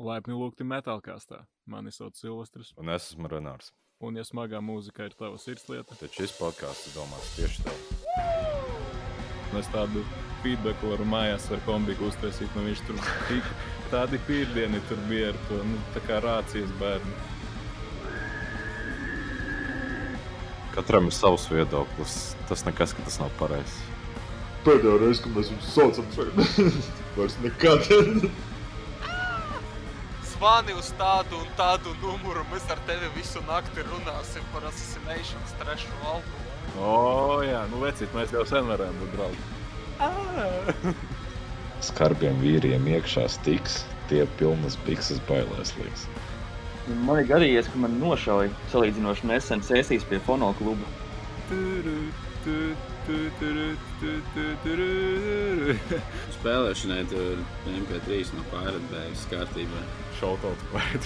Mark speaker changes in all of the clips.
Speaker 1: Laipni lūgti metālkāstā. Mani sauc Silvestris,
Speaker 2: Un es esmu Renārs.
Speaker 1: un ja smagā mūzika ir tava sirdslieta,
Speaker 2: Tad šis podkāsts ir domāts tieši tev.
Speaker 1: es tādu feedbacku varu mājās ar kombiku uztaisīt. Nu, viņš tur tik tādi pīrdieni tur bija ar to, nu, tā kā rācijas bērni.
Speaker 2: Katram ir savs viedoklis. Tas nekas, ka tas nav pareizs.
Speaker 3: Pēdējā reize, kad mēs viņu saucam vairs nekad.
Speaker 4: Zvani uz tādu un tādu numuru. Mēs ar tevi visu nakti runāsim par Assassinations trešo albumu.
Speaker 1: O, jā, nu, vecīt, mēs jau sen varējām būt draugi.
Speaker 5: skarbiem vīriem iekšā stiks, tie pilnas bikses bailēs liekas.
Speaker 6: Man ir gadījies, ka man nošauja salīdzinoši nesen sēsīs pie fono kluba.
Speaker 1: Turu,
Speaker 7: Spēlēšanai tur MP3 no Bags kārtībā.
Speaker 1: Šautauts klāt.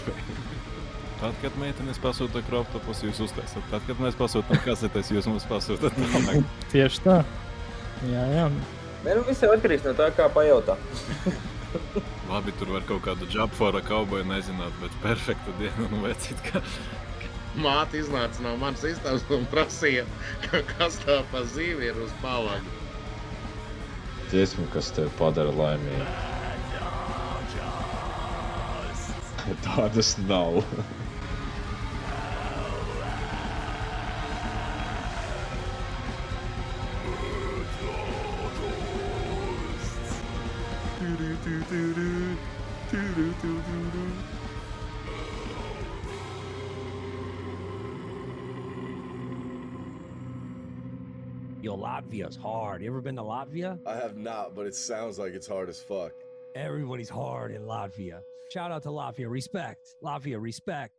Speaker 1: Tad, kad meitenes pasūta kroptopus, jūs uztaisat. Tad, kad mēs pasūtām kasetes, jūs mums pasūtat tālāk.
Speaker 8: Tieši tā. Jā, jā.
Speaker 9: Nē, nu viss atkarīgs no tā, kā pajautā.
Speaker 1: Labi, tur var kaut kādu džapfora kauboju nezināt, bet perfekta diena, nu vecīt, ka
Speaker 10: Māte iznāca no manas istabas un prasīja, ka kas tā pa zīvi ir uz palagu.
Speaker 5: Dziesma, kas tevi padara laimīgu. Tādas nav.
Speaker 1: Turu, tu, turu, turu, tu, turu.
Speaker 11: Yo, Latvia's hard. You ever been to Latvia?
Speaker 3: I have not, but it sounds like it's hard as fuck.
Speaker 11: Everybody's hard in Latvia. Shout out to Latvia. Respect. Latvia, respect.